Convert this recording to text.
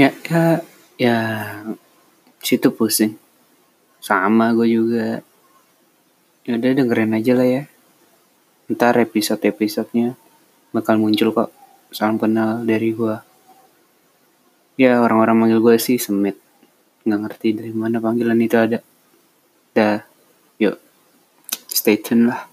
ya ya ya situ pusing. Sama gue juga. Ya udah dengerin aja lah ya. Ntar episode episodenya bakal muncul kok salam kenal dari gue ya orang-orang manggil gue sih semit nggak ngerti dari mana panggilan itu ada. Dah yuk. Stay tune lah.